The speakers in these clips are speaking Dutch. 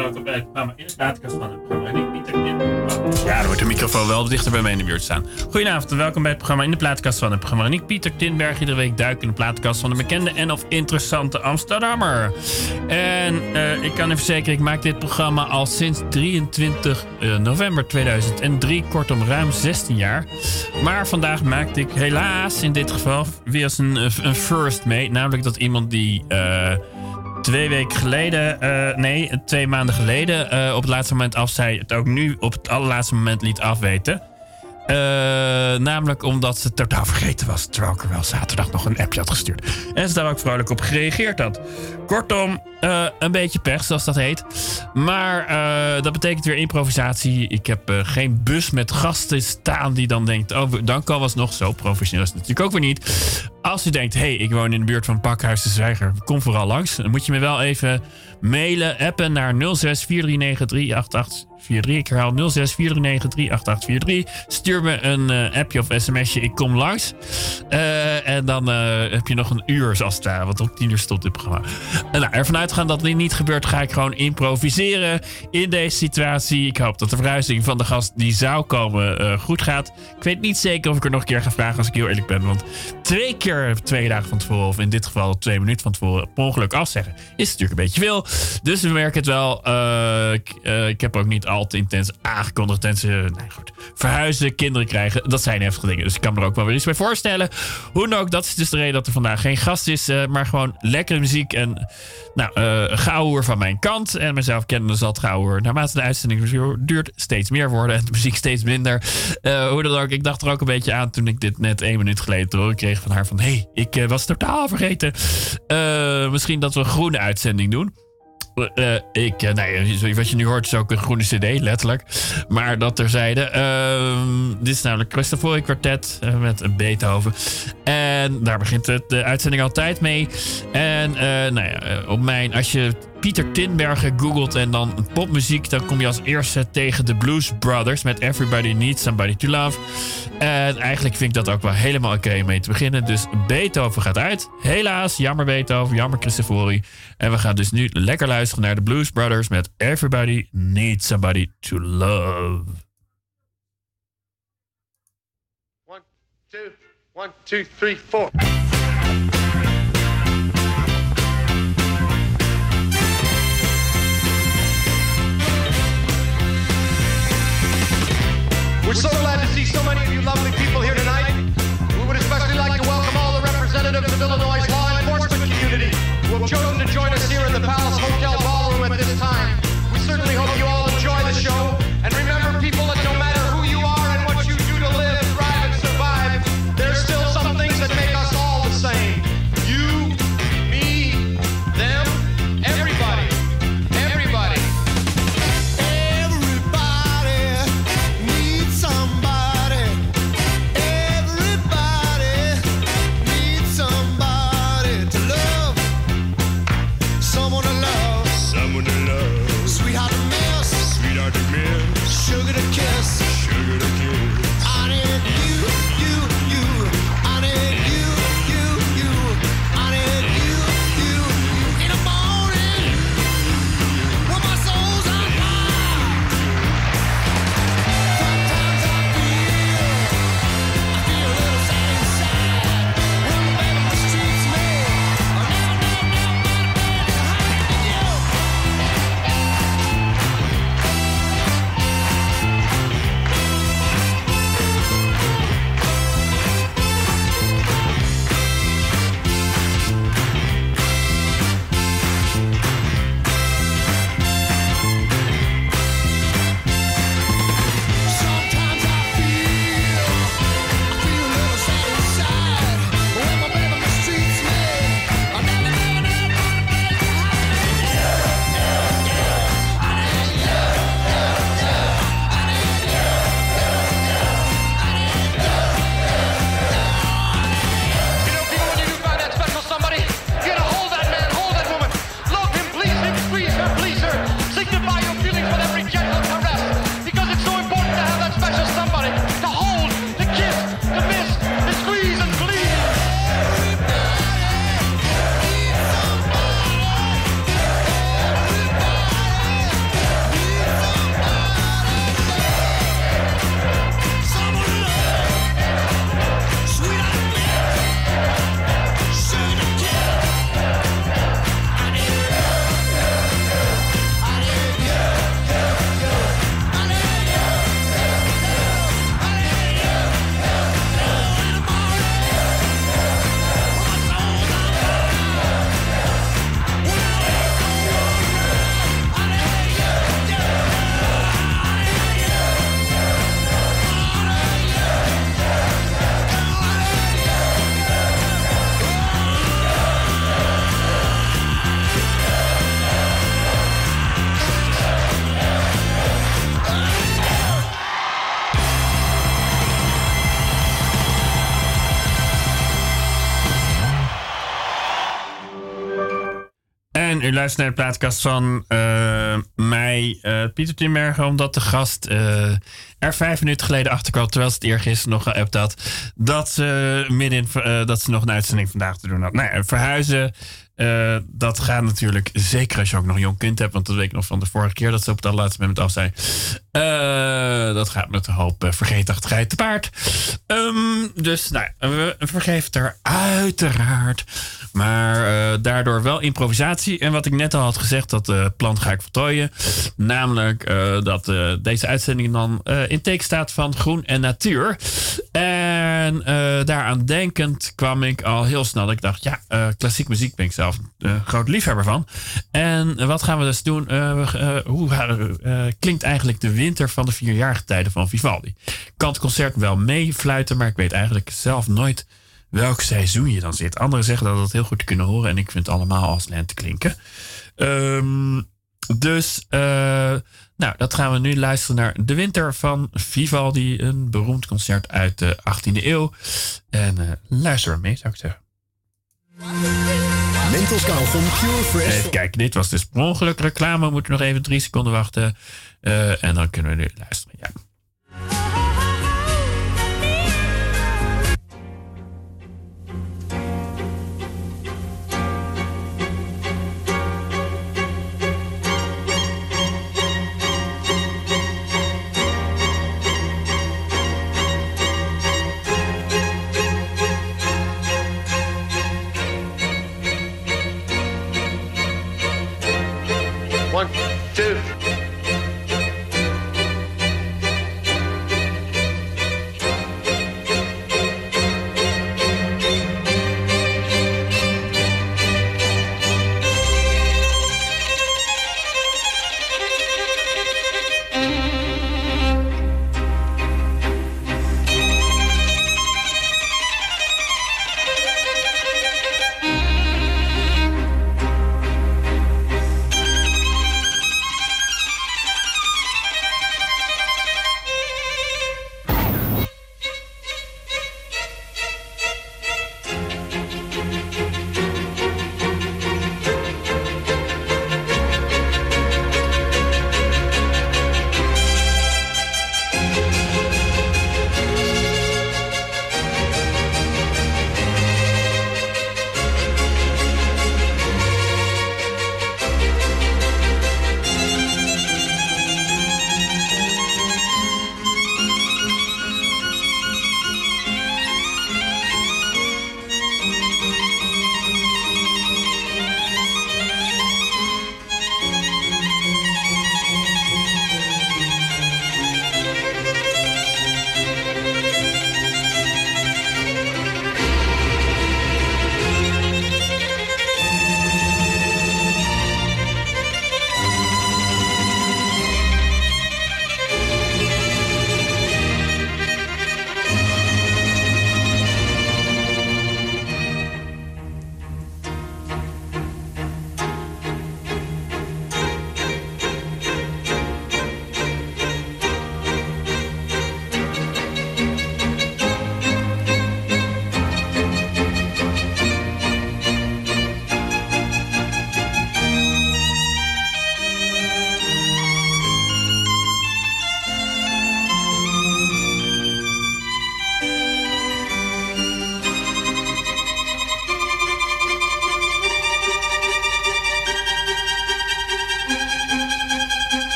welkom bij het programma In de Plaatkast van het programma. Ik, Pieter Ja, dan wordt de microfoon wel dichter bij mij in de buurt staan. Goedenavond en welkom bij het programma In de Plaatkast van het programma. En ik, Pieter Tinberg, iedere week duik in de plaatkast van de bekende en of interessante Amsterdammer. En uh, ik kan u verzekeren, ik maak dit programma al sinds 23 uh, november 2003, kortom ruim 16 jaar. Maar vandaag maakte ik helaas in dit geval weer eens een, een first mee. Namelijk dat iemand die... twee weken geleden, uh, nee, twee maanden geleden, uh, op het laatste moment af zei, het ook nu op het allerlaatste moment liet afweten. Uh, namelijk omdat ze totaal vergeten was. Terwijl ik er wel zaterdag nog een appje had gestuurd. En ze daar ook vrolijk op gereageerd had. Kortom, uh, een beetje pech, zoals dat heet. Maar uh, dat betekent weer improvisatie. Ik heb geen bus met gasten staan die dan denkt... Oh, dan kan was nog zo professioneel. is natuurlijk ook weer niet. Als u denkt, hey, ik woon in de buurt van Pakhuis de Zwijger. Kom vooral langs. Dan moet je me wel even mailen, appen naar 06 439 43. Ik herhaal 06 439 Stuur me een uh, appje of sms'je. Ik kom langs. Uh, en dan uh, heb je nog een uur, zoals het ware. Want om 10 uur stopt dit programma. En nou, ervan uitgaan dat dit niet gebeurt, ga ik gewoon improviseren in deze situatie. Ik hoop dat de verhuizing van de gast die zou komen goed gaat. Ik weet niet zeker of ik er nog een keer ga vragen als ik heel eerlijk ben. Want twee keer twee dagen van tevoren, of in dit geval twee minuten van tevoren, per ongeluk afzeggen, is natuurlijk een beetje veel. Dus we merken het wel. Ik, ik heb ook niet al te intens aangekondigd. En ze, nee, goed, verhuizen, kinderen krijgen. Dat zijn heftige dingen. Dus ik kan me er ook wel weer iets bij voorstellen. Hoe dan ook, dat is dus de reden dat er vandaag geen gast is. Uh, maar gewoon lekkere muziek. En nou, uh, gauwhoer van mijn kant. En mezelf kennen zal het gauwhoer naarmate de uitzending duurt steeds meer worden. En de muziek steeds minder. Uh, hoe dan ook, ik dacht er ook een beetje aan toen ik dit net één minuut geleden horen kreeg van haar. Van, hé, hey, ik was totaal vergeten. misschien dat we een groene uitzending doen. Uh, ik, uh, nee, wat je nu hoort is ook een groene cd, letterlijk. Maar dat terzijde. Uh, dit is namelijk Christopher kwartet uh, met Beethoven. En daar begint het, de uitzending altijd mee. En nou ja, op mijn, als je Pieter Tinbergen googelt en dan popmuziek, dan kom je als eerste tegen de Blues Brothers met Everybody Needs Somebody to Love. En eigenlijk vind ik dat ook wel helemaal oké okay mee te beginnen. Dus Beethoven gaat uit. Helaas, jammer Beethoven, jammer Christofori. En we gaan dus nu lekker luisteren naar de Blues Brothers met Everybody Needs Somebody to Love. One, two, one, two, three, four. We're so glad to see so many of you lovely people here tonight. We would especially like to welcome all the representatives of Illinois' law enforcement community who have chosen to join us here in the Palace Hotel Ballroom at this time. We certainly hope you u luistert naar de plaatkast van uh, mij, uh, Pieter Timbergen, omdat de gast uh, er vijf minuten geleden achterkwam, terwijl ze het eergisteren nog geappt had, dat ze midden dat ze nog een uitzending vandaag te doen had. Nou ja, verhuizen, dat gaat natuurlijk, zeker als je ook nog een jong kind hebt, want dat weet ik nog van de vorige keer dat ze op het allerlaatste moment af zijn. dat gaat met een hoop vergeetachtigheid te paard. Um, dus nou, we vergeven er uiteraard maar uh, daardoor wel improvisatie. En wat ik net al had gezegd, dat uh, plan ga ik voltooien. Namelijk uh, dat deze uitzending dan in teken staat van groen en natuur. En daaraan denkend kwam ik al heel snel. Ik dacht, ja, klassiek muziek ben ik zelf een groot liefhebber van. En wat gaan we dus doen? hoe klinkt eigenlijk de winter van de vierjarige tijden van Vivaldi? Ik kan het concert wel meefluiten, maar ik weet eigenlijk zelf nooit welk seizoen je dan zit. Anderen zeggen dat dat heel goed te kunnen horen. En ik vind het allemaal als lente klinken. Um, dus, uh, nou, dat gaan we nu luisteren naar De Winter van Vivaldi. Een beroemd concert uit de 18e eeuw. En uh, luister mee, zou ik zeggen. Mentos Pure Fresh. Even kijken, dit was dus per ongeluk reclame. We moeten nog even drie seconden wachten. Uh, en dan kunnen we nu luisteren. Ja.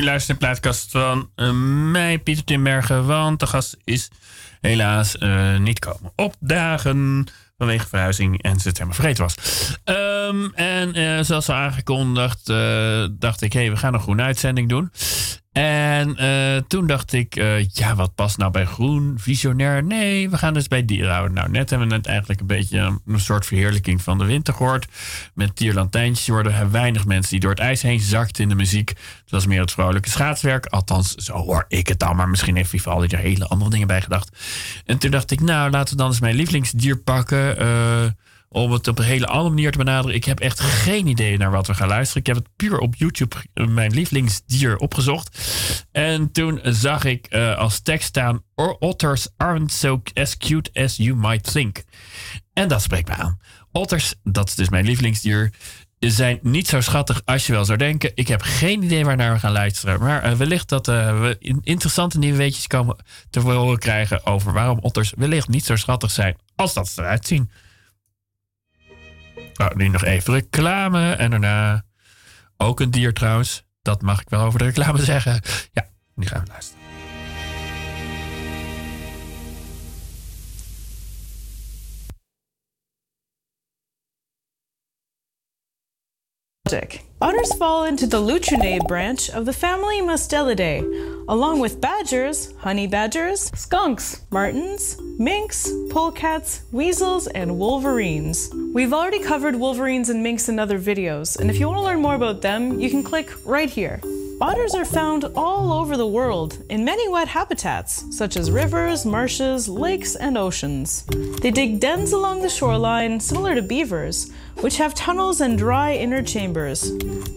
U luistert de plaatkast van uh, mij, Pieter Timbergen. Want de gast is helaas uh, niet komen opdagen vanwege verhuizing en ze helemaal vergeten was. Um, en uh, zoals al aangekondigd, dacht ik, hé, hey, we gaan een groene uitzending doen. En uh, toen dacht ik, uh, ja, wat past nou bij groen, visionair? Nee, we gaan dus bij dieren houden. Nou, net hebben we net eigenlijk een beetje een soort verheerlijking van de winter gehoord. Met dierlantijntjes worden er weinig mensen die door het ijs heen zakt in de muziek. Het was meer het vrolijke schaatswerk. Althans, zo hoor ik het dan. Maar misschien heeft Vivaldi er hele andere dingen bij gedacht. En toen dacht ik, nou, laten we dan eens mijn lievelingsdier pakken. Uh, om het op een hele andere manier te benaderen. Ik heb echt geen idee naar wat we gaan luisteren. Ik heb het puur op YouTube mijn lievelingsdier opgezocht. En toen zag ik uh, als tekst staan: Otters aren't so as cute as you might think. En dat spreekt me aan. Otters, dat is dus mijn lievelingsdier, zijn niet zo schattig als je wel zou denken. Ik heb geen idee waar naar we gaan luisteren. Maar uh, wellicht dat we interessante nieuwe weetjes komen te horen krijgen over waarom otters wellicht niet zo schattig zijn als dat ze eruit zien. Nou, nu nog even reclame. En daarna ook een dier trouwens. Dat mag ik wel over de reclame zeggen. Ja, nu gaan we luisteren. Otters fall into the Lutrinae branch of the family Mustelidae, along with badgers, honey badgers, skunks, martens, minks, polecats, weasels, and wolverines. We've already covered wolverines and minks in other videos, and if you want to learn more about them, you can click right here. Otters are found all over the world in many wet habitats, such as rivers, marshes, lakes, and oceans. They dig dens along the shoreline, similar to beavers, which have tunnels and dry inner chambers.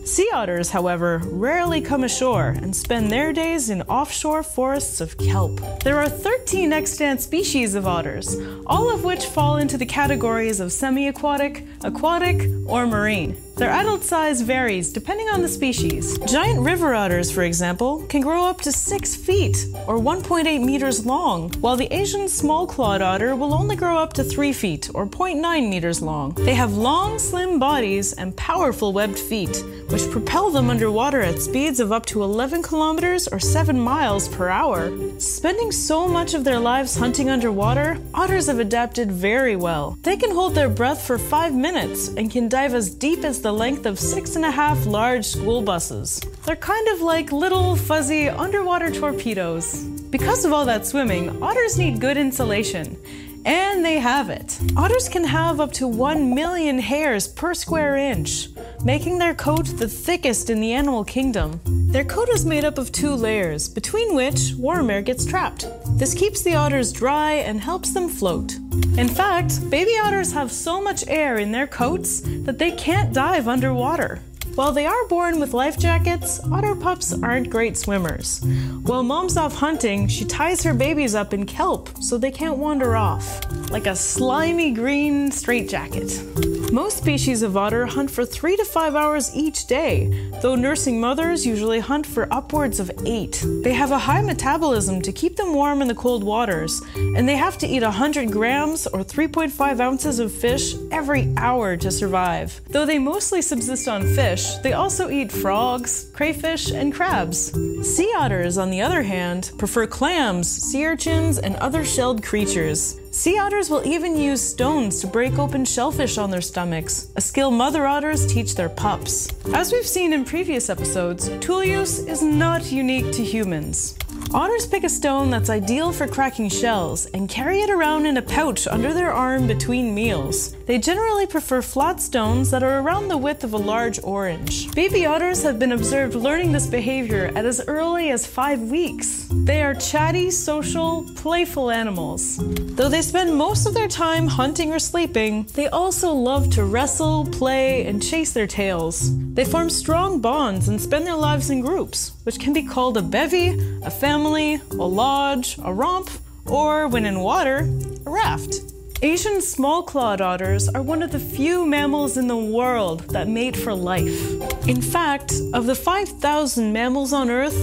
Sea otters, however, rarely come ashore and spend their days in offshore forests of kelp. There are 13 extant species of otters, all of which fall into the categories of semi aquatic, aquatic, or marine. Their adult size varies depending on the species. Giant river otters, for example, can grow up to 6 feet or 1.8 meters long, while the Asian small clawed otter will only grow up to 3 feet or 0.9 meters long. They have long, slim bodies and powerful webbed feet, which propel them underwater at speeds of up to 11 kilometers or 7 miles per hour. Spending so much of their lives hunting underwater, otters have adapted very well. They can hold their breath for 5 minutes and can dive as deep as the length of six and a half large school buses. They're kind of like little fuzzy underwater torpedoes. Because of all that swimming, otters need good insulation. And they have it. Otters can have up to 1 million hairs per square inch, making their coat the thickest in the animal kingdom. Their coat is made up of two layers, between which warm air gets trapped. This keeps the otters dry and helps them float. In fact, baby otters have so much air in their coats that they can't dive underwater. While they are born with life jackets, otter pups aren't great swimmers. While mom's off hunting, she ties her babies up in kelp so they can't wander off, like a slimy green straitjacket. Most species of otter hunt for three to five hours each day, though nursing mothers usually hunt for upwards of eight. They have a high metabolism to keep them warm in the cold waters, and they have to eat 100 grams or 3.5 ounces of fish every hour to survive. Though they mostly subsist on fish, they also eat frogs, crayfish, and crabs. Sea otters, on the other hand, prefer clams, sea urchins, and other shelled creatures. Sea otters will even use stones to break open shellfish on their stomachs, a skill mother otters teach their pups. As we've seen in previous episodes, tool use is not unique to humans. Otters pick a stone that's ideal for cracking shells and carry it around in a pouch under their arm between meals. They generally prefer flat stones that are around the width of a large orange. Baby otters have been observed learning this behavior at as early as five weeks. They are chatty, social, playful animals. Though they spend most of their time hunting or sleeping, they also love to wrestle, play, and chase their tails. They form strong bonds and spend their lives in groups, which can be called a bevy, a family, a lodge, a romp, or, when in water, a raft. Asian small clawed otters are one of the few mammals in the world that mate for life. In fact, of the 5,000 mammals on Earth,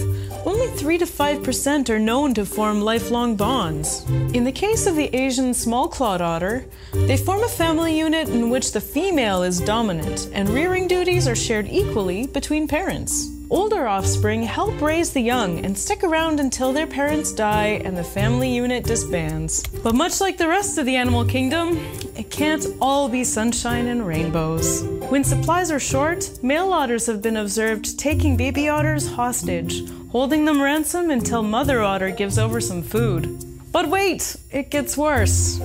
only 3 to 5% are known to form lifelong bonds. In the case of the Asian small clawed otter, they form a family unit in which the female is dominant and rearing duties are shared equally between parents. Older offspring help raise the young and stick around until their parents die and the family unit disbands. But much like the rest of the animal kingdom, it can't all be sunshine and rainbows. When supplies are short, male otters have been observed taking baby otters hostage, holding them ransom until mother otter gives over some food. But wait, it gets worse.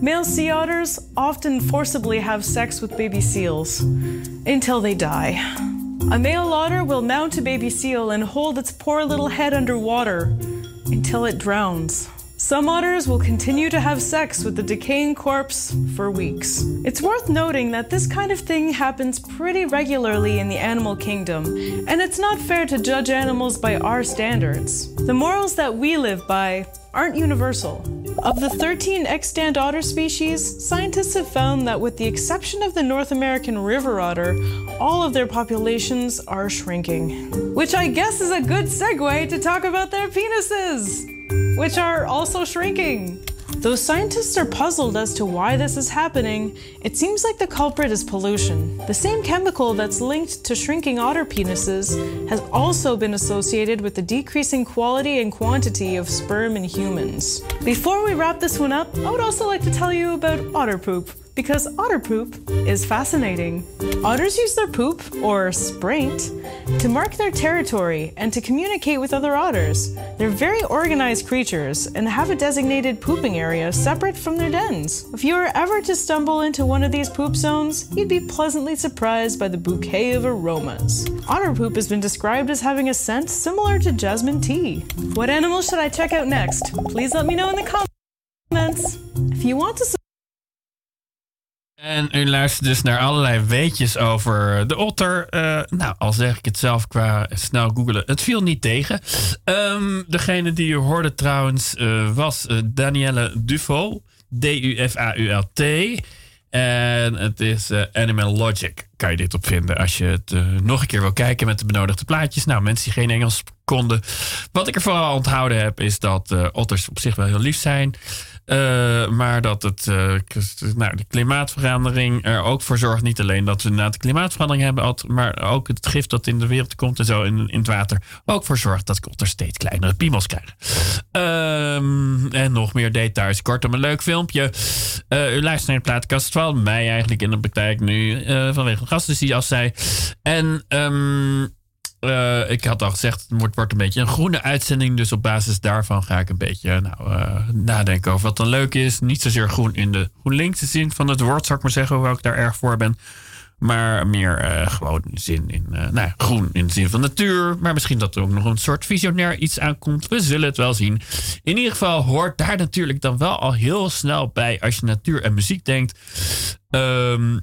Male sea otters often forcibly have sex with baby seals until they die. A male otter will mount a baby seal and hold its poor little head underwater until it drowns. Some otters will continue to have sex with the decaying corpse for weeks. It's worth noting that this kind of thing happens pretty regularly in the animal kingdom, and it's not fair to judge animals by our standards. The morals that we live by aren't universal. Of the 13 extant otter species, scientists have found that, with the exception of the North American river otter, all of their populations are shrinking. Which I guess is a good segue to talk about their penises, which are also shrinking. Though scientists are puzzled as to why this is happening, it seems like the culprit is pollution. The same chemical that's linked to shrinking otter penises has also been associated with the decreasing quality and quantity of sperm in humans. Before we wrap this one up, I would also like to tell you about otter poop because otter poop is fascinating. Otters use their poop, or spraint, to mark their territory and to communicate with other otters. They're very organized creatures and have a designated pooping area separate from their dens. If you were ever to stumble into one of these poop zones, you'd be pleasantly surprised by the bouquet of aromas. Otter poop has been described as having a scent similar to jasmine tea. What animal should I check out next? Please let me know in the comments. If you want to En u luistert dus naar allerlei weetjes over de otter. Uh, nou, al zeg ik het zelf qua snel googelen. Het viel niet tegen. Um, degene die u hoorde trouwens uh, was uh, Danielle Dufo. D-U-F-A-U-L-T. En het is Animal Logic. Kan je dit op vinden als je het nog een keer wil kijken met de benodigde plaatjes. Nou, mensen die geen Engels konden. Wat ik er vooral onthouden heb is dat otters op zich wel heel lief zijn. Uh, maar dat het, uh, nou, de klimaatverandering er ook voor zorgt. Niet alleen dat we inderdaad de klimaatverandering hebben, maar ook het gif dat in de wereld komt en zo in, in het water. Ook voor zorgt dat kotters steeds kleinere piemels krijgen. Um, en nog meer details. Kortom, een leuk filmpje. Uh, u luistert naar de plaatkast van mij eigenlijk in de praktijk nu. vanwege de gasten die als zij. En um, uh, ik had al gezegd, het wordt, een beetje een groene uitzending. Dus op basis daarvan ga ik een beetje nou, uh, nadenken over wat dan leuk is. Niet zozeer groen in de GroenLinkse zin van het woord, zou ik maar zeggen, hoewel ik daar erg voor ben. Maar meer uh, gewoon zin in, nou, groen in de zin van natuur. Maar misschien dat er ook nog een soort visionair iets aankomt. We zullen het wel zien. In ieder geval hoort daar natuurlijk dan wel al heel snel bij als je natuur en muziek denkt. Um,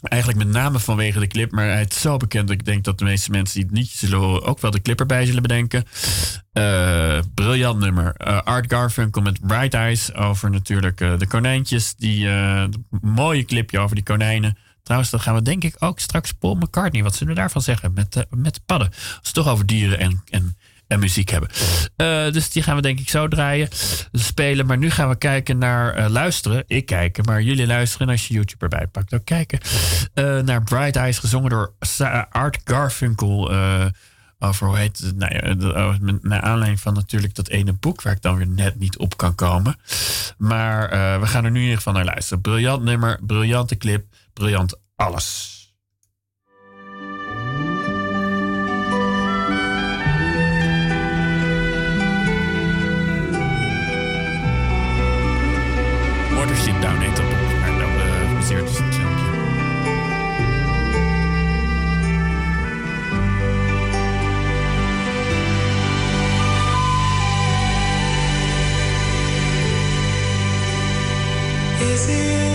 Eigenlijk met name vanwege de clip, maar hij is zo bekend dat ik denk dat de meeste mensen die het niet zullen ook wel de clip erbij zullen bedenken. Uh, briljant nummer. Uh, Art Garfunkel met Bright Eyes over natuurlijk uh, de konijntjes. Die mooie clipje over die konijnen. Trouwens, dat gaan we denk ik ook straks Paul McCartney. Wat zullen we daarvan zeggen? Met, met padden. We het toch over dieren en, en en muziek hebben. Uh, dus die gaan we denk ik zo draaien, spelen. Maar nu gaan we kijken naar uh, luisteren. Ik kijken, maar jullie luisteren. als je YouTube erbij pakt, ook kijken. Uh, naar Bright Eyes, gezongen door Art Garfunkel. over hoe heet het? Nou ja, naar aanleiding van natuurlijk dat ene boek waar ik dan weer net niet op kan komen. Maar we gaan er nu in ieder geval naar luisteren. Briljant nummer, briljante clip, briljant alles. Watership Down heet dat boek. Maar dan gebaseerd is het. Is it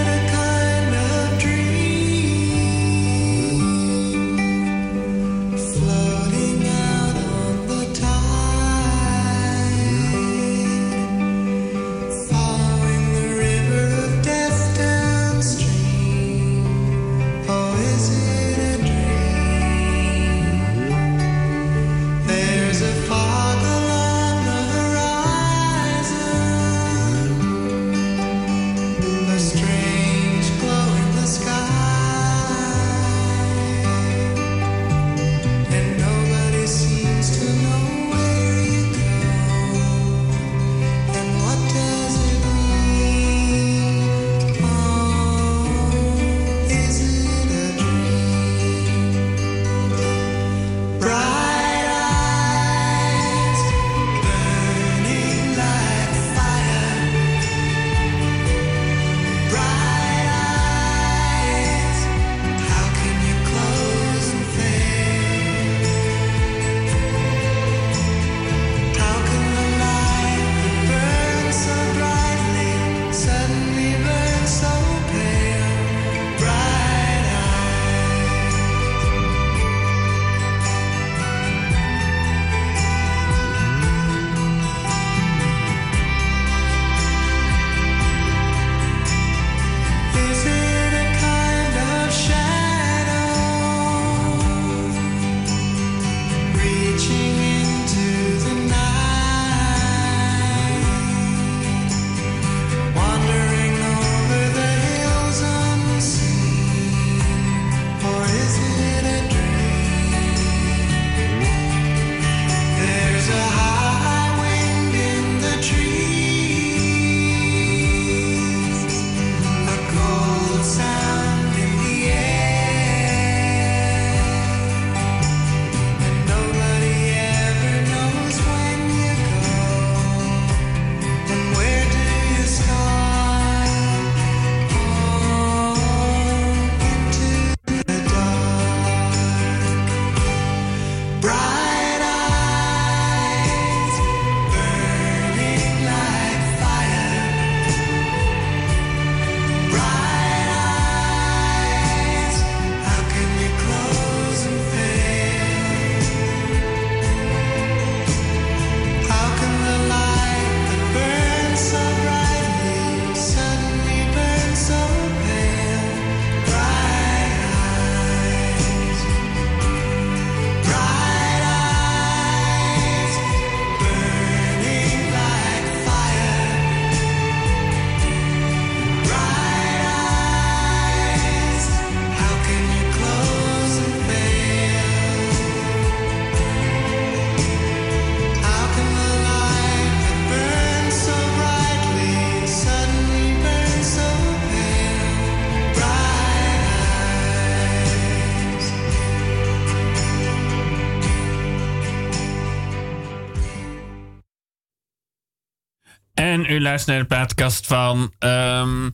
En u luistert naar de plaatkast van, ehm,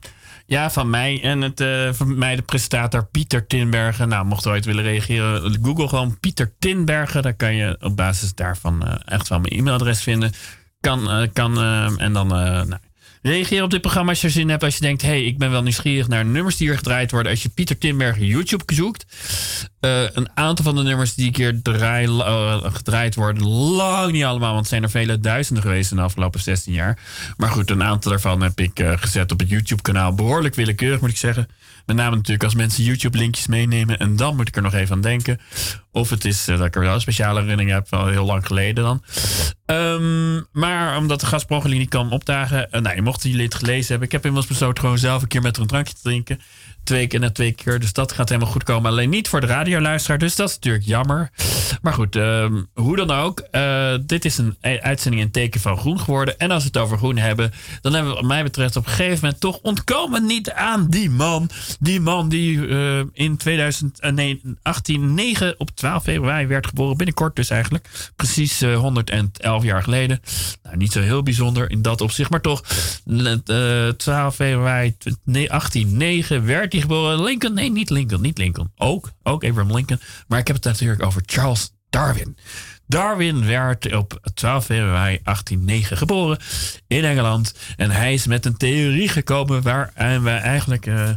ja, van mij en het, eh, van mij de presentator Pieter Tinbergen. Nou, mocht u ooit willen reageren, google gewoon Pieter Tinbergen. Dan kan je op basis daarvan eh, echt wel mijn e-mailadres vinden. Kan, eh, kan eh, en dan, nou, reageer op dit programma als je er zin hebt. Als je denkt, hey, ik ben wel nieuwsgierig naar nummers die hier gedraaid worden. Als je Pieter Tinbergen YouTube zoekt. Eh, een aantal van de nummers die hier draai, eh, gedraaid worden, lang niet allemaal, want het zijn er vele duizenden geweest in de afgelopen 16 jaar. Maar goed, een aantal daarvan heb ik eh, gezet op het YouTube-kanaal. Behoorlijk willekeurig, moet ik zeggen. Met name natuurlijk als mensen YouTube-linkjes meenemen. En dan moet ik er nog even aan denken. Of het is eh, dat ik er wel een speciale herinnering heb, wel heel lang geleden dan. Ehm, maar omdat de gastprogramma niet kan opdagen. Uh, nou, mochten jullie het gelezen hebben. Ik heb inmiddels besloten gewoon zelf een keer met er een drankje te drinken. Twee keer na twee keer. Dus dat gaat helemaal goed komen. Alleen niet voor de radioluisteraar. Dus dat is natuurlijk jammer. Maar goed, ehm, hoe dan ook. eh, dit is een e- uitzending in teken van groen geworden. En als we het over groen hebben. Dan hebben we wat mij betreft op een gegeven moment toch ontkomen niet aan die man. Die man die eh, in 2018 9 op 12 februari werd geboren. Binnenkort dus eigenlijk. Precies eh, 111 jaar geleden. Nou, niet zo heel bijzonder in dat opzicht. Maar toch, eh 12 februari 1809 werd hij geboren. Lincoln? Nee, niet Lincoln. Niet Lincoln. Ook, ook Abraham Lincoln. Maar ik heb het natuurlijk over Charles Darwin. Darwin werd op 12 februari 1809 geboren in Engeland. En hij is met een theorie gekomen waar we eigenlijk... eh,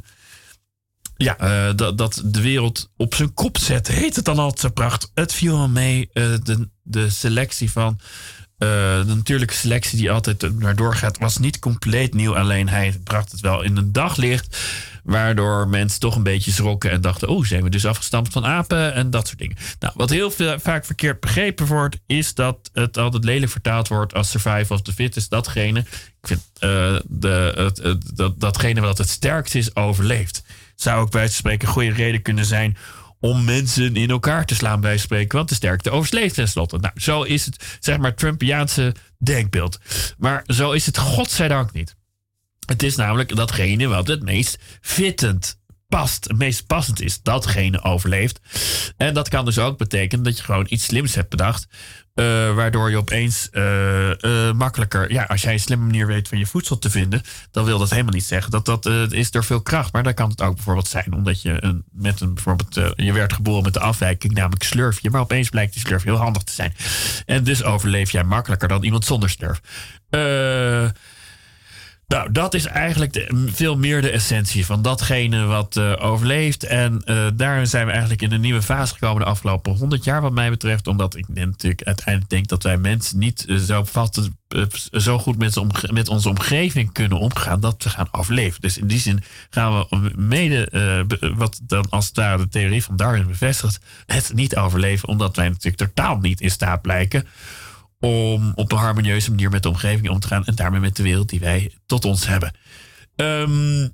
ja, eh, dat, dat de wereld op zijn kop zet, heet het dan altijd zo prachtig. Het viel wel mee, eh, de, de selectie van... eh, de natuurlijke selectie die altijd naar doorgaat, was niet compleet nieuw. Alleen hij bracht het wel in een daglicht. Waardoor mensen toch een beetje schrokken en dachten: Oh, zijn we dus afgestampt van apen en dat soort dingen. Nou, wat heel veel, vaak verkeerd begrepen wordt, is dat het altijd lelijk vertaald wordt als survival of the fittest. Datgene, ik vind eh, de, dat, datgene wat het sterkst is, overleeft. Zou ook bij spreken een goede reden kunnen zijn om mensen in elkaar te slaan bij spreken. Want de sterkte overleeft tenslotte. Nou, zo is het, zeg maar, Trumpiaanse denkbeeld. Maar zo is het godzijdank niet. Het is namelijk datgene wat het meest fittend past, het meest passend is, datgene overleeft. En dat kan dus ook betekenen dat je gewoon iets slims hebt bedacht. eh, waardoor je opeens eh, eh, makkelijker, ja, als jij een slimme manier weet van je voedsel te vinden, dan wil dat helemaal niet zeggen dat dat is door veel kracht. Maar dan kan het ook bijvoorbeeld zijn omdat je een, met een, bijvoorbeeld, je werd geboren met de afwijking, namelijk slurfje, maar opeens blijkt die slurf heel handig te zijn. En dus overleef jij makkelijker dan iemand zonder slurf. Eh. Nou, dat is eigenlijk de- veel meer de essentie van datgene wat eh, overleeft. En eh daar zijn we eigenlijk in een nieuwe fase gekomen de afgelopen 100 jaar, wat mij betreft. Omdat ik natuurlijk uiteindelijk denk dat wij mensen niet eh, zo, vast, zo goed met, met onze omgeving kunnen omgaan dat we gaan overleven. Dus in die zin gaan we mede, wat dan als ware de theorie van Darwin bevestigt, het niet overleven. Omdat wij natuurlijk totaal niet in staat blijken om op een harmonieuze manier met de omgeving om te gaan en daarmee met de wereld die wij tot ons hebben. Ehm,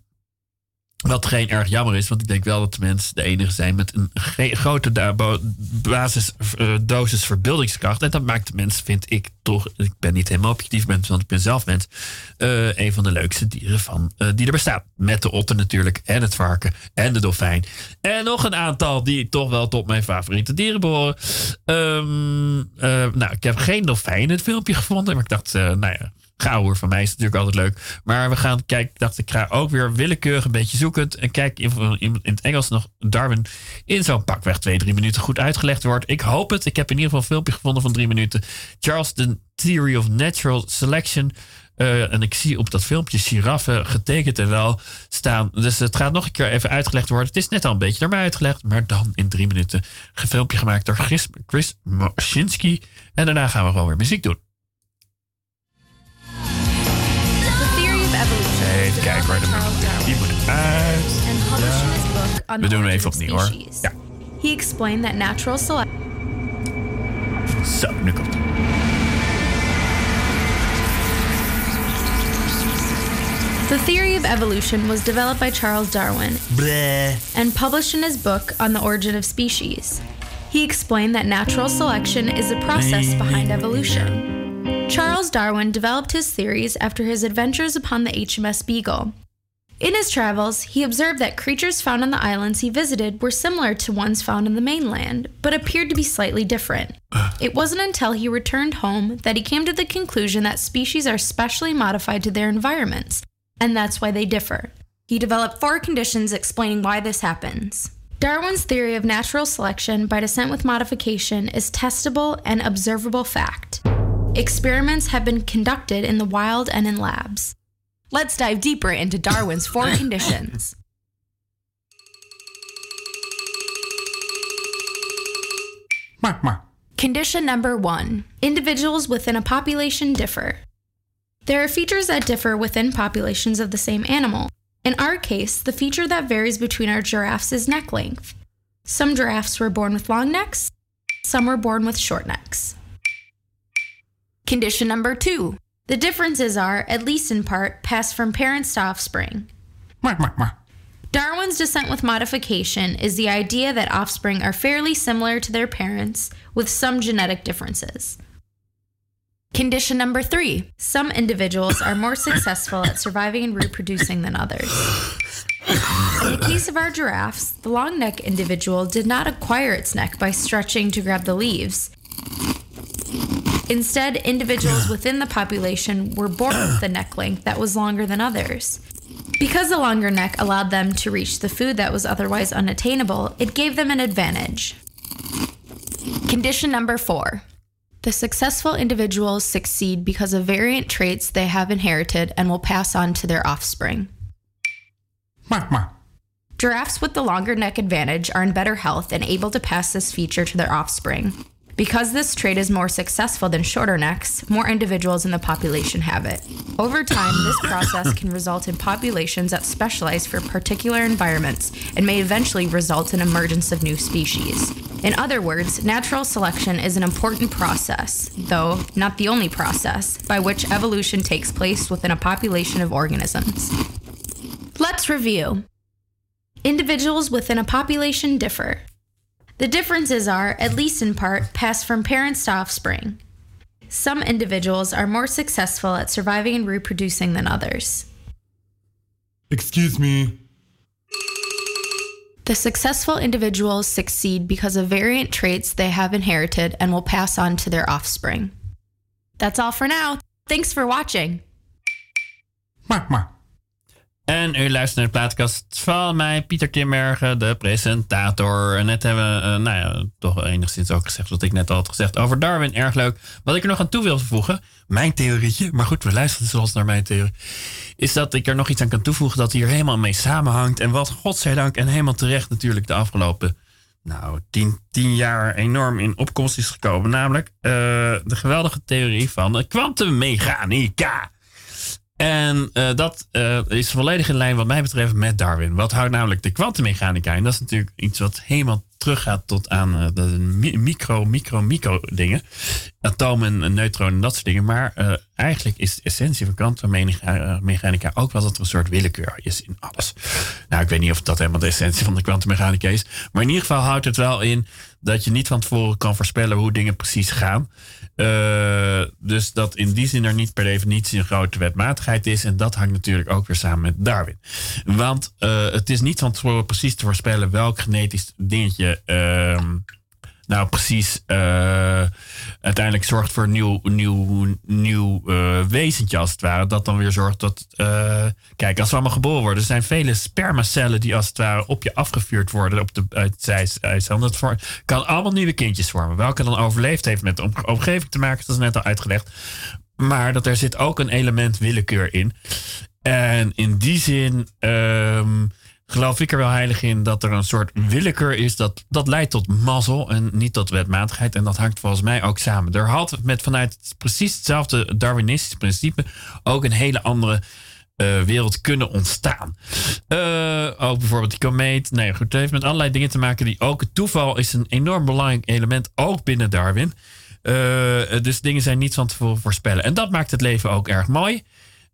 wat geen erg jammer is, want ik denk wel dat de mensen de enige zijn met een grote da- bo- basis, eh, dosis verbeeldingskracht. En dat maakt de mens, vind ik toch, ik ben niet helemaal objectief want ik ben zelf mens, eh, een van de leukste dieren van, eh, die er bestaan. Met de otter natuurlijk, en het varken, en de dolfijn. En nog een aantal die toch wel tot mijn favoriete dieren behoren. Ehm, eh, nou, ik heb geen dolfijn in het filmpje gevonden, maar ik dacht, nou ja, Gauwer van mij is natuurlijk altijd leuk. Maar we gaan kijken. Dacht, ik ga ook weer willekeurig een beetje zoekend. En kijk in, in, het Engels nog Darwin in zo'n pakweg twee, drie minuten goed uitgelegd wordt. Ik hoop het. Ik heb in ieder geval een filmpje gevonden van drie minuten. Charles, The Theory of Natural Selection. Eh, en ik zie op dat filmpje giraffen getekend en wel staan. Dus het gaat nog een keer even uitgelegd worden. Het is net al een beetje naar mij uitgelegd, maar dan in drie minuten. Een filmpje gemaakt door Chris, Chris Moschinski. En daarna gaan we gewoon weer muziek doen. Even kijken waar de muziek Die moet uit. And published in his book on We doen hem even opnieuw hoor. Ja, He explained that natural selection zo, nu komt het. The theory of evolution was developed by Charles Darwin and published in his book on the origin of species. He explained that natural selection is the process behind evolution. Charles Darwin developed his theories after his adventures upon the HMS Beagle. In his travels, he observed that creatures found on the islands he visited were similar to ones found on the mainland, but appeared to be slightly different. It wasn't until he returned home that he came to the conclusion that species are specially modified to their environments, and that's why they differ. He developed four conditions explaining why this happens. Darwin's theory of natural selection by descent with modification is testable and observable fact. Experiments have been conducted in the wild and in labs. Let's dive deeper into Darwin's four conditions. Condition number one individuals within a population differ. There are features that differ within populations of the same animal. In our case, the feature that varies between our giraffes is neck length. Some giraffes were born with long necks, some were born with short necks. Condition number two the differences are, at least in part, passed from parents to offspring. Darwin's descent with modification is the idea that offspring are fairly similar to their parents with some genetic differences. Condition number three some individuals are more successful at surviving and reproducing than others. In the case of our giraffes, the long neck individual did not acquire its neck by stretching to grab the leaves. Instead, individuals within the population were born with a neck length that was longer than others. Because the longer neck allowed them to reach the food that was otherwise unattainable, it gave them an advantage. Condition number four the successful individuals succeed because of variant traits they have inherited and will pass on to their offspring. Giraffes with the longer neck advantage are in better health and able to pass this feature to their offspring. Because this trait is more successful than shorter necks, more individuals in the population have it. Over time, this process can result in populations that specialize for particular environments and may eventually result in emergence of new species. In other words, natural selection is an important process, though not the only process, by which evolution takes place within a population of organisms. Let's review. Individuals within a population differ. The differences are, at least in part, passed from parents to offspring. Some individuals are more successful at surviving and reproducing than others. Excuse me. The successful individuals succeed because of variant traits they have inherited and will pass on to their offspring. That's all for now. Thanks for watching. En u luistert naar de plaatkast van mij, Pieter Timbergen, de presentator. En net hebben we, eh, nou ja, toch enigszins ook gezegd wat ik net al had gezegd over Darwin. Erg leuk. Wat ik er nog aan toe wil voegen, mijn theorietje, maar goed, we luisteren zoals naar mijn theorie, is dat ik er nog iets aan kan toevoegen dat hier helemaal mee samenhangt. En wat godzijdank en helemaal terecht natuurlijk de afgelopen, nou, tien, tien jaar enorm in opkomst is gekomen. Namelijk eh, de geweldige theorie van de kwantummechanica. En eh, dat eh, is volledig in lijn wat mij betreft met Darwin. Wat houdt namelijk de kwantummechanica in? Dat is natuurlijk iets wat helemaal teruggaat tot aan eh, de mi- micro, micro, micro dingen. Atomen, en neutronen en dat soort dingen. Maar eigenlijk is de essentie van kwantummechanica ook wel dat er een soort willekeur is in alles. Nou, ik weet niet of dat helemaal de essentie van de kwantummechanica is. Maar in ieder geval houdt het wel in dat je niet van tevoren kan voorspellen hoe dingen precies gaan. Eh, dus dat in die zin er niet per definitie een grote wetmatigheid is. En dat hangt natuurlijk ook weer samen met Darwin. Want eh, het is niet van tevoren precies te voorspellen welk genetisch dingetje. ehm, nou, precies. eh, uiteindelijk zorgt voor een nieuw, nieuw, nieuw eh, wezentje, als het ware. Dat dan weer zorgt dat. eh, kijk, als we allemaal geboren worden, er zijn vele spermacellen die als het ware op je afgevuurd worden op de uit eicel. Dat kan allemaal nieuwe kindjes vormen. Welke dan overleefd heeft met de om- omgeving te maken, dat is net al uitgelegd. Maar dat er zit ook een element willekeur in. En in die zin ehm, geloof ik er wel heilig in dat er een soort willekeur is. Dat, dat leidt tot mazzel en niet tot wetmatigheid. En dat hangt volgens mij ook samen. Er had met vanuit precies hetzelfde Darwinistische principe ook een hele andere eh, wereld kunnen ontstaan. Eh, ook bijvoorbeeld die komeet. Nee, goed, het heeft met allerlei dingen te maken die ook. Het toeval is een enorm belangrijk element, ook binnen Darwin. Eh, dus dingen zijn niet van tevoren voorspellen. En dat maakt het leven ook erg mooi.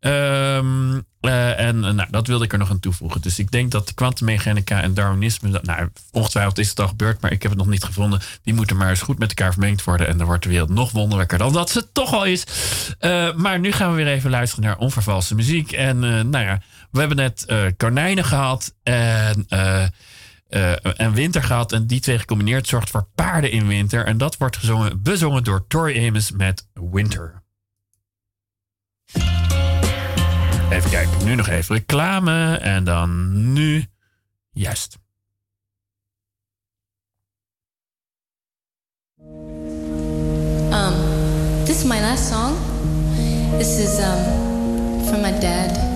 Ehm, eh, en eh, nou, dat wilde ik er nog aan toevoegen. Dus ik denk dat kwantummechanica en Darwinisme... Nou, ongetwijfeld is het al gebeurd, maar ik heb het nog niet gevonden. Die moeten maar eens goed met elkaar vermengd worden. En dan wordt de wereld nog wonderlijker dan dat ze toch al is. Eh, maar nu gaan we weer even luisteren naar onvervalste muziek. En nou ja, we hebben net konijnen gehad en... en winter gehad. En die twee gecombineerd zorgt voor paarden in winter. En dat wordt gezongen, bezongen door Tori Amos met Winter. Even kijken, nu nog even reclame. En dan nu. Juist. Um, this is my last song. This is um from my dad.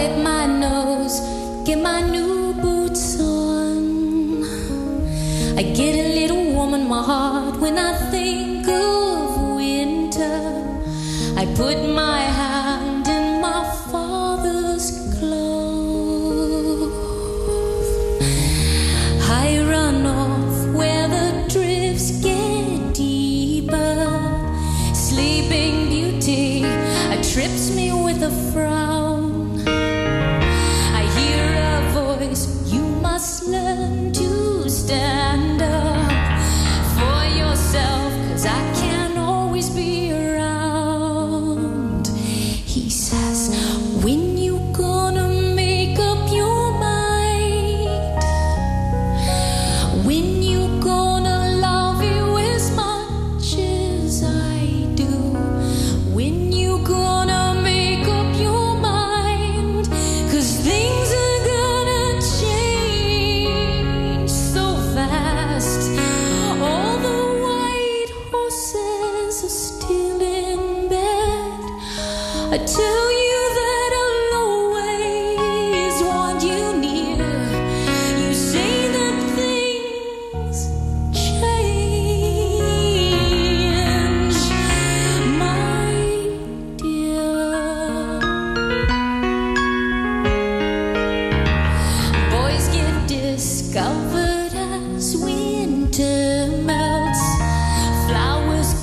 Wipe my nose. Get my new boots on. I get a little warm in my heart when I think of winter. I put my hand in my father's glove. I run off where the drifts get deeper. Sleeping beauty uh, trips me with a frown.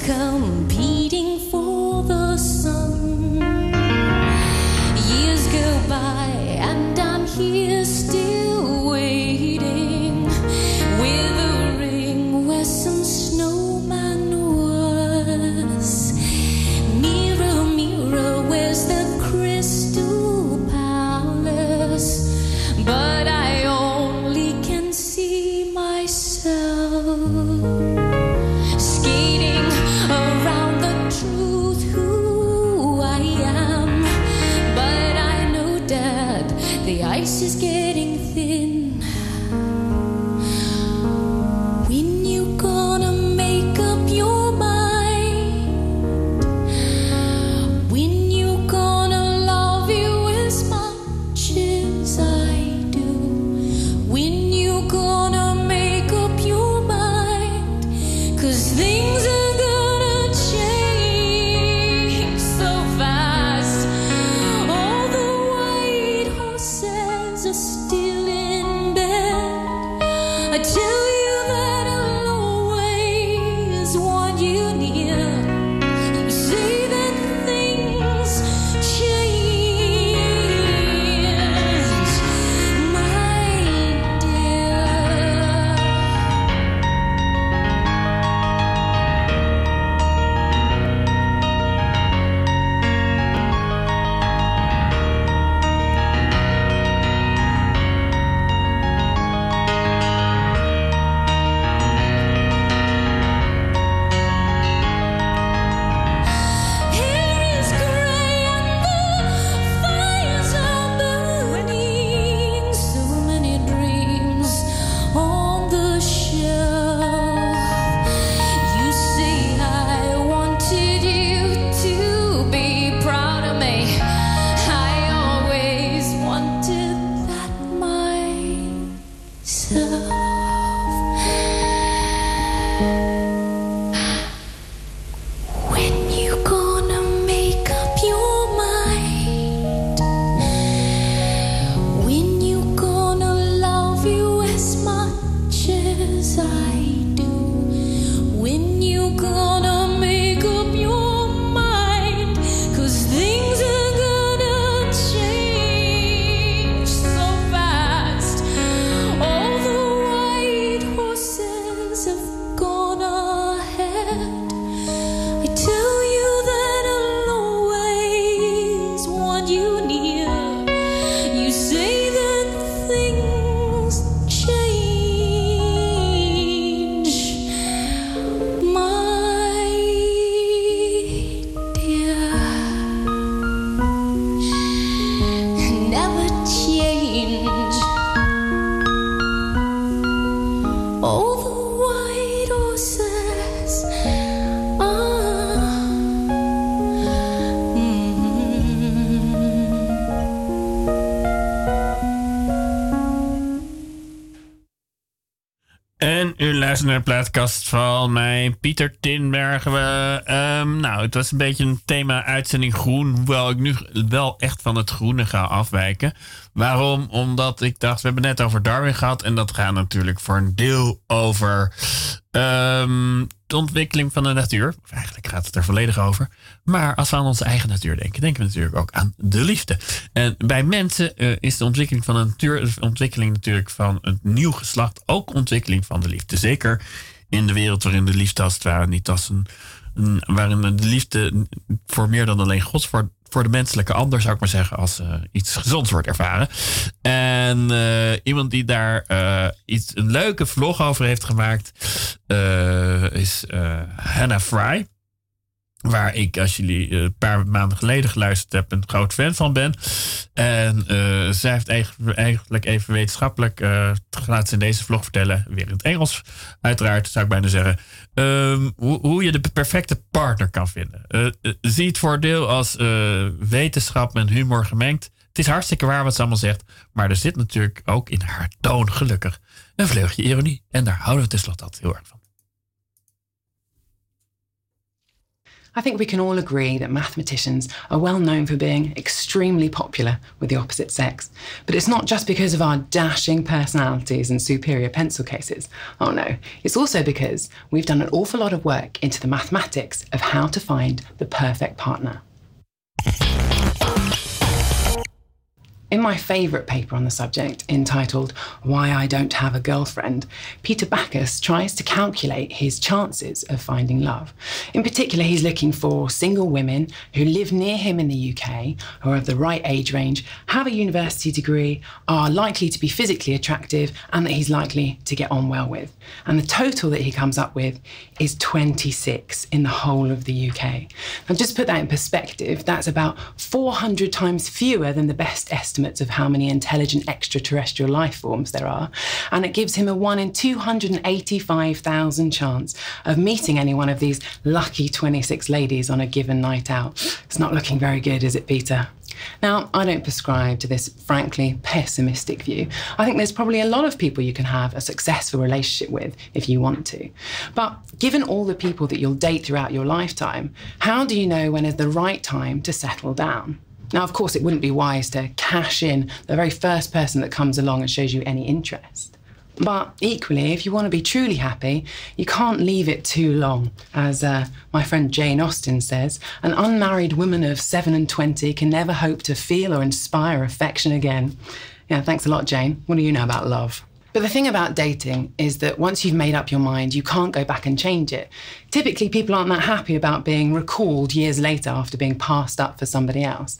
Competing for naar de plaatkast van mij, Pieter Tinbergen. Ehm, nou, het was een beetje een thema uitzending groen. Hoewel ik nu wel echt van het groene ga afwijken. Waarom? Omdat ik dacht, we hebben net over Darwin gehad. En dat gaat natuurlijk voor een deel over ehm, de ontwikkeling van de natuur. Eigenlijk gaat het er volledig over. Maar als we aan onze eigen natuur denken, denken we natuurlijk ook aan de liefde. En bij mensen eh, is de ontwikkeling van de natuur, de ontwikkeling natuurlijk van een nieuw geslacht, ook ontwikkeling van de liefde. Zeker in de wereld waarin de liefde als het ware niet als een- waarin de liefde voor meer dan alleen gods voor, voor de menselijke ander, zou ik maar zeggen, als eh, iets gezonds wordt ervaren. En eh, iemand die daar eh, iets, een leuke vlog over heeft gemaakt, is Hannah Fry. Waar ik, als jullie eh, een paar maanden geleden geluisterd hebben, een groot fan van ben. En eh, zij heeft eigenlijk, even wetenschappelijk, laat ze in deze vlog vertellen, weer in het Engels uiteraard, zou ik bijna zeggen. ehm, hoe, hoe je de perfecte partner kan vinden. Eh, zie het voordeel als wetenschap en humor gemengd. Het is hartstikke waar wat ze allemaal zegt. Maar er zit natuurlijk ook in haar toon gelukkig een vleugje ironie. En daar houden we tenslotte altijd heel erg van. I think we can all agree that mathematicians are well known for being extremely popular with the opposite sex. But it's not just because of our dashing personalities and superior pencil cases. Oh no, it's also because we've done an awful lot of work into the mathematics of how to find the perfect partner. In my favourite paper on the subject, entitled Why I Don't Have a Girlfriend, Peter Backus tries to calculate his chances of finding love. In particular, he's looking for single women who live near him in the UK, who are of the right age range, have a university degree, are likely to be physically attractive, and that he's likely to get on well with. And the total that he comes up with is 26 in the whole of the UK. Now, just put that in perspective, that's about 400 times fewer than the best estimates of how many intelligent extraterrestrial life forms there are. And it gives him a 1 in 285,000 chance of meeting any one of these lucky 26 ladies on a given night out. It's not looking very good, is it, Peter? Now, I don't prescribe to this frankly pessimistic view. I think there's probably a lot of people you can have a successful relationship with if you want to. But given all the people that you'll date throughout your lifetime, how do you know when is the right time to settle down? Now, of course, it wouldn't be wise to cash in the very first person that comes along and shows you any interest. But equally, if you want to be truly happy, you can't leave it too long. As uh, my friend Jane Austen says, an unmarried woman of 7 and 20 can never hope to feel or inspire affection again. Yeah, thanks a lot, Jane. What do you know about love? But the thing about dating is that once you've made up your mind, you can't go back and change it. Typically, people aren't that happy about being recalled years later after being passed up for somebody else.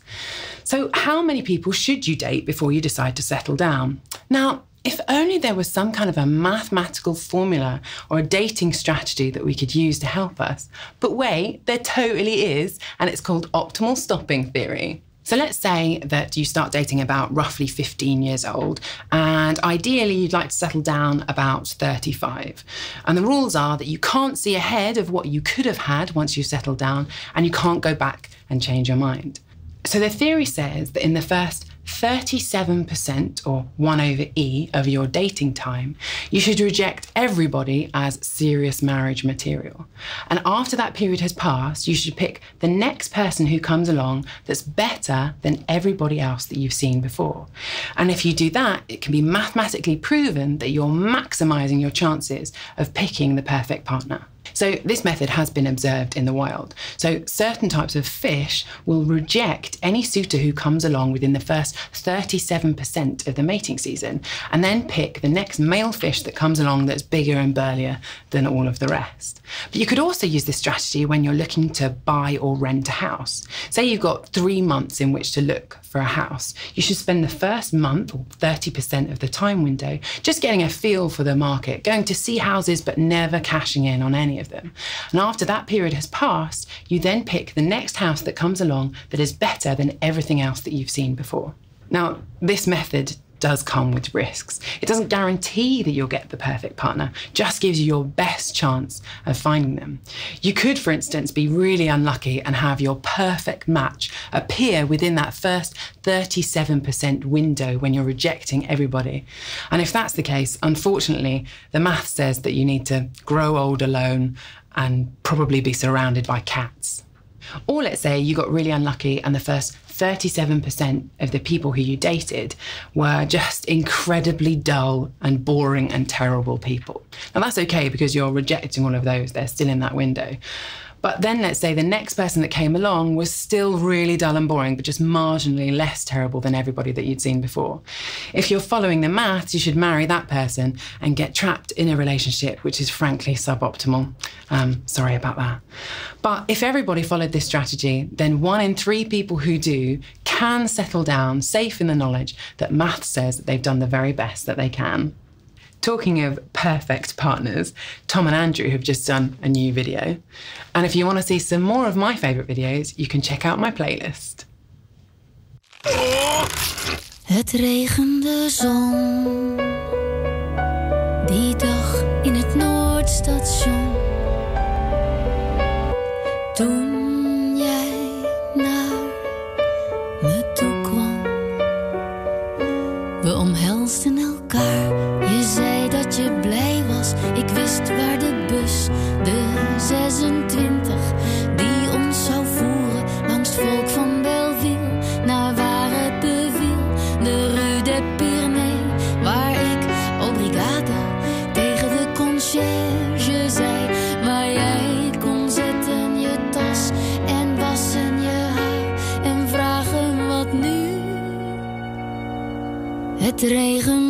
So, how many people should you date before you decide to settle down? Now, if only there was some kind of a mathematical formula or a dating strategy that we could use to help us. But wait, there totally is, and it's called optimal stopping theory. So let's say that you start dating about roughly 15 years old, and ideally you'd like to settle down about 35. And the rules are that you can't see ahead of what you could have had once you settle down, and you can't go back and change your mind. So the theory says that in the first 37% or 1 over E of your dating time, you should reject everybody as serious marriage material. And after that period has passed, you should pick the next person who comes along that's better than everybody else that you've seen before. And if you do that, it can be mathematically proven that you're maximizing your chances of picking the perfect partner. So, this method has been observed in the wild. So, certain types of fish will reject any suitor who comes along within the first 37% of the mating season and then pick the next male fish that comes along that's bigger and burlier than all of the rest. But you could also use this strategy when you're looking to buy or rent a house. Say you've got three months in which to look for a house. You should spend the first month, or 30% of the time window, just getting a feel for the market, going to see houses but never cashing in on any of them. And after that period has passed, you then pick the next house that comes along that is better than everything else that you've seen before. Now, this method does come with risks. It doesn't guarantee that you'll get the perfect partner, just gives you your best chance of finding them. You could, for instance, be really unlucky and have your perfect match appear within that first 37% window when you're rejecting everybody. And if that's the case, unfortunately, the math says that you need to grow old alone and probably be surrounded by cats. Or let's say you got really unlucky and the first 37% of the people who you dated were just incredibly dull and boring and terrible people. And that's okay because you're rejecting all of those, they're still in that window. But then let's say the next person that came along was still really dull and boring, but just marginally less terrible than everybody that you'd seen before. If you're following the maths, you should marry that person and get trapped in a relationship which is frankly suboptimal. Um, sorry about that. But if everybody followed this strategy, then one in three people who do can settle down safe in the knowledge that maths says that they've done the very best that they can. Talking of perfect partners, Tom and Andrew have just done a new video. And if you want to see some more of my favourite videos, you can check out my playlist. Het regende zon. Die dag in het. Het regende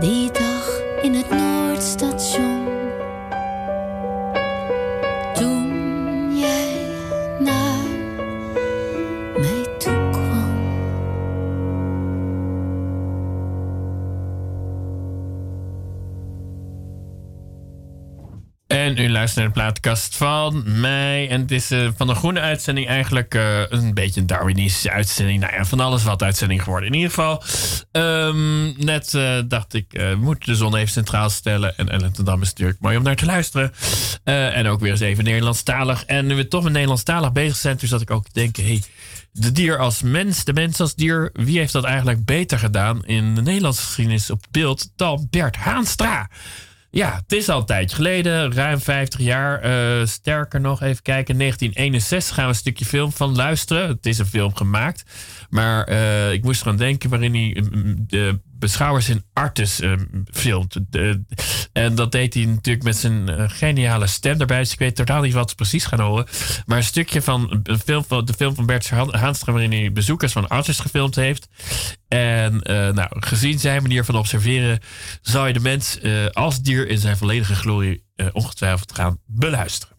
Die dag in het Noordstation. En En u luistert naar de plaatkast van mij. En het is eh, van de groene uitzending eigenlijk eh, een beetje een Darwinistische uitzending. Nou ja, van alles wat uitzending geworden. In ieder geval, ehm, net eh, dacht ik, moeten de zon even centraal stellen. En Ellen ten Dam is natuurlijk mooi om naar te luisteren. En ook weer eens even Nederlandstalig. En nu we toch met Nederlandstalig bezig zijn, toen zat ik ook te denken... Hey, de dier als mens, de mens als dier... wie heeft dat eigenlijk beter gedaan in de Nederlandse geschiedenis op beeld dan Bert Haanstra? Ja, het is al een tijdje geleden, ruim 50 jaar. Eh, sterker nog, even kijken, 1961 gaan we een stukje film van luisteren. Het is een film gemaakt. Maar eh, ik moest eraan denken waarin hij mm, de beschouwers in Artes eh, filmt. En dat deed hij natuurlijk met zijn eh, geniale stem erbij. Dus ik weet totaal niet wat ze precies gaan horen. Maar een stukje van, film de film van Bert Haan- Haanstra... waarin hij bezoekers van Artes gefilmd heeft. En eh, nou, gezien zijn manier van observeren... zou je de mens als dier in zijn volledige glorie... ongetwijfeld gaan beluisteren.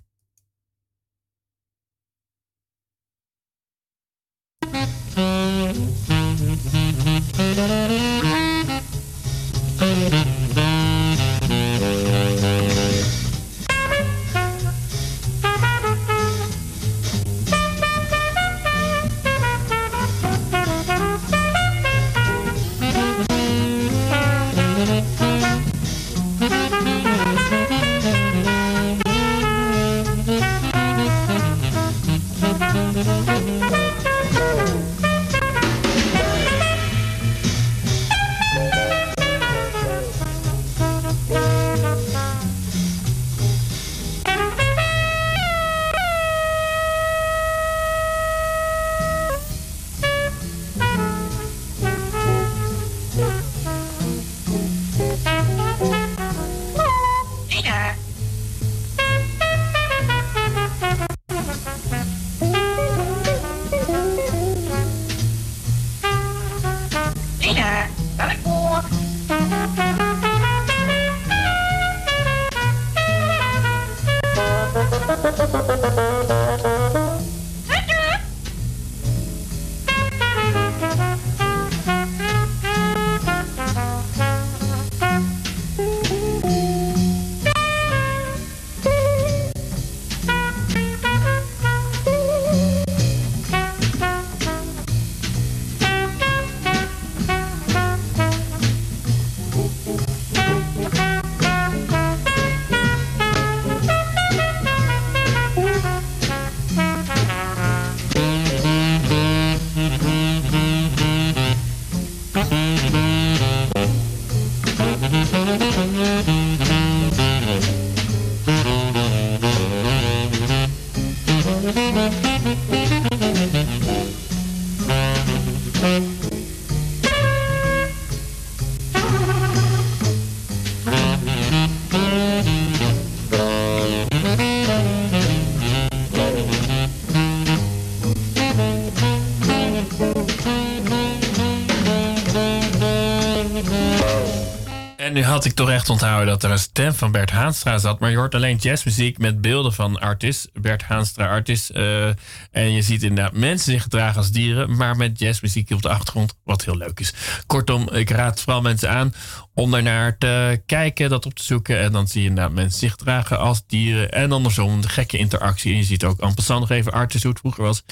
Had ik toch echt onthouden dat er een stem van Bert Haanstra zat. Maar je hoort alleen jazzmuziek met beelden van artist. Bert Haanstra, artist. eh, en je ziet inderdaad mensen zich gedragen als dieren. Maar met jazzmuziek op de achtergrond. Wat heel leuk is. Kortom, ik raad vooral mensen aan om daarnaar te kijken, dat op te zoeken. En dan zie je inderdaad mensen zich gedragen als dieren. En andersom, de gekke interactie. En je ziet ook passant nog even artist hoe het vroeger was.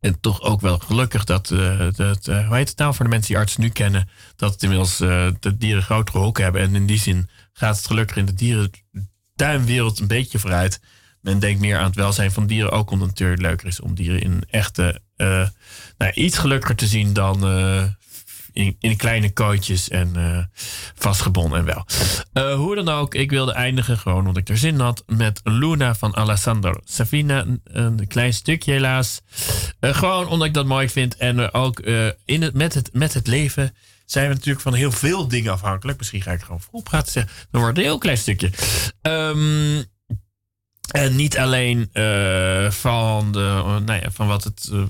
En toch ook wel gelukkig dat, eh, dat eh, hoe heet het nou voor de mensen die artsen nu kennen, dat inmiddels eh, de dieren grotere hokken hebben. En in die zin gaat het gelukkig in de dierentuinwereld een beetje vooruit. Men denkt meer aan het welzijn van dieren, ook omdat het natuurlijk leuker is om dieren in echte, nou, iets gelukkiger te zien dan in, in kleine kooitjes en eh, vastgebonden en wel. Eh, hoe dan ook, ik wilde eindigen, gewoon omdat ik er zin had, met Luna van Alessandro Savina. Een, klein stukje helaas. Eh, gewoon omdat ik dat mooi vind. En ook in het, met, het, met het leven zijn we natuurlijk van heel veel dingen afhankelijk. Misschien ga ik gewoon voorop praten. Dan wordt een heel klein stukje. Ehm, en niet alleen eh, van, de, eh, nou ja, van wat, het, eh,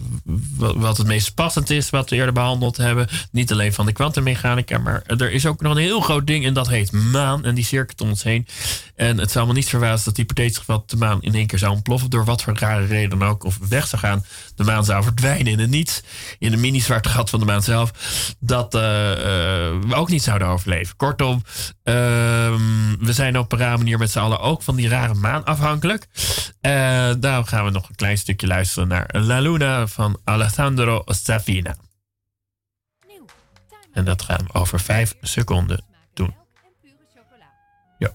wat, het meest passend is, wat we eerder behandeld hebben. Niet alleen van de kwantummechanica, maar er is ook nog een heel groot ding en dat heet maan. En die cirkelt om ons heen. En het zou me niet verbazen dat hypothetisch geval de maan in één keer zou ontploffen. Door wat voor rare reden dan ook. Of weg zou gaan. De maan zou verdwijnen in het niets. In de mini-zwarte gat van de maan zelf. Dat we ook niet zouden overleven. Kortom, ehm, we zijn op een rare manier met z'n allen ook van die rare maan afhankelijk. Eh daarom gaan we nog een klein stukje luisteren naar La Luna van Alessandro Safina. En dat gaan we over vijf seconden doen. Ja.